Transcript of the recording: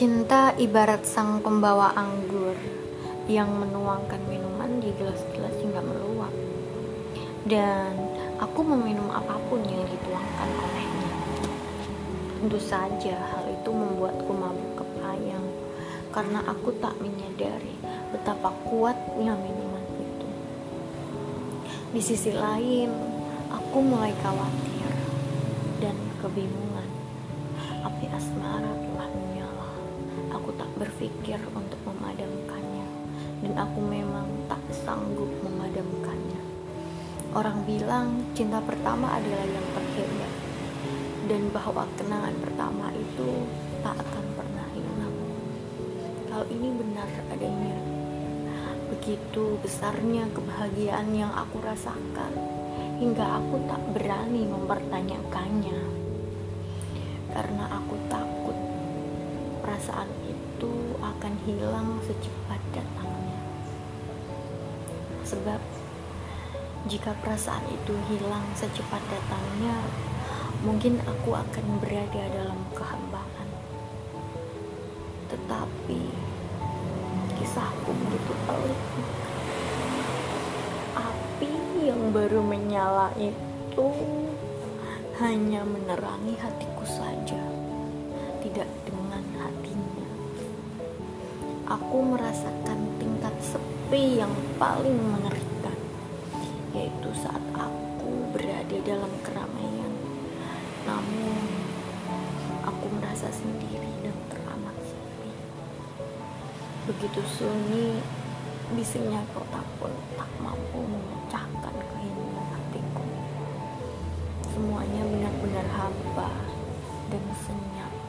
Cinta ibarat sang pembawa anggur yang menuangkan minuman di gelas-gelas hingga meluap. Dan aku meminum apa pun yang dituangkan olehnya. Tentu saja hal itu membuatku mabuk kepayang karena aku tak menyadari betapa kuatnya minuman itu. Di sisi lain, aku mulai khawatir dan kebingungan. Api asmara aku tak berpikir untuk memadamkannya dan aku memang tak sanggup memadamkannya. Orang bilang cinta pertama adalah yang terhebat dan bahwa kenangan pertama itu tak akan pernah hilang. Kalau ini benar adanya, begitu besarnya kebahagiaan yang aku rasakan hingga aku tak berani mempertanyakannya karena aku takut perasaan akan hilang secepat datangnya. Sebab jika perasaan itu hilang secepat datangnya, mungkin aku akan berada dalam kehambaan. Tetapi kisahku begitu pelik. Api yang baru menyala itu hanya menerangi hatiku saja, tidak dengan hatinya. Aku merasakan tingkat sepi yang paling mengerikan, yaitu saat aku berada dalam keramaian. Namun, aku merasa sendiri dan teramat sepi. Begitu sunyi, bisingnya kota pun tak mampu memecahkan keheningan hatiku. Semuanya benar-benar hampa dan senyap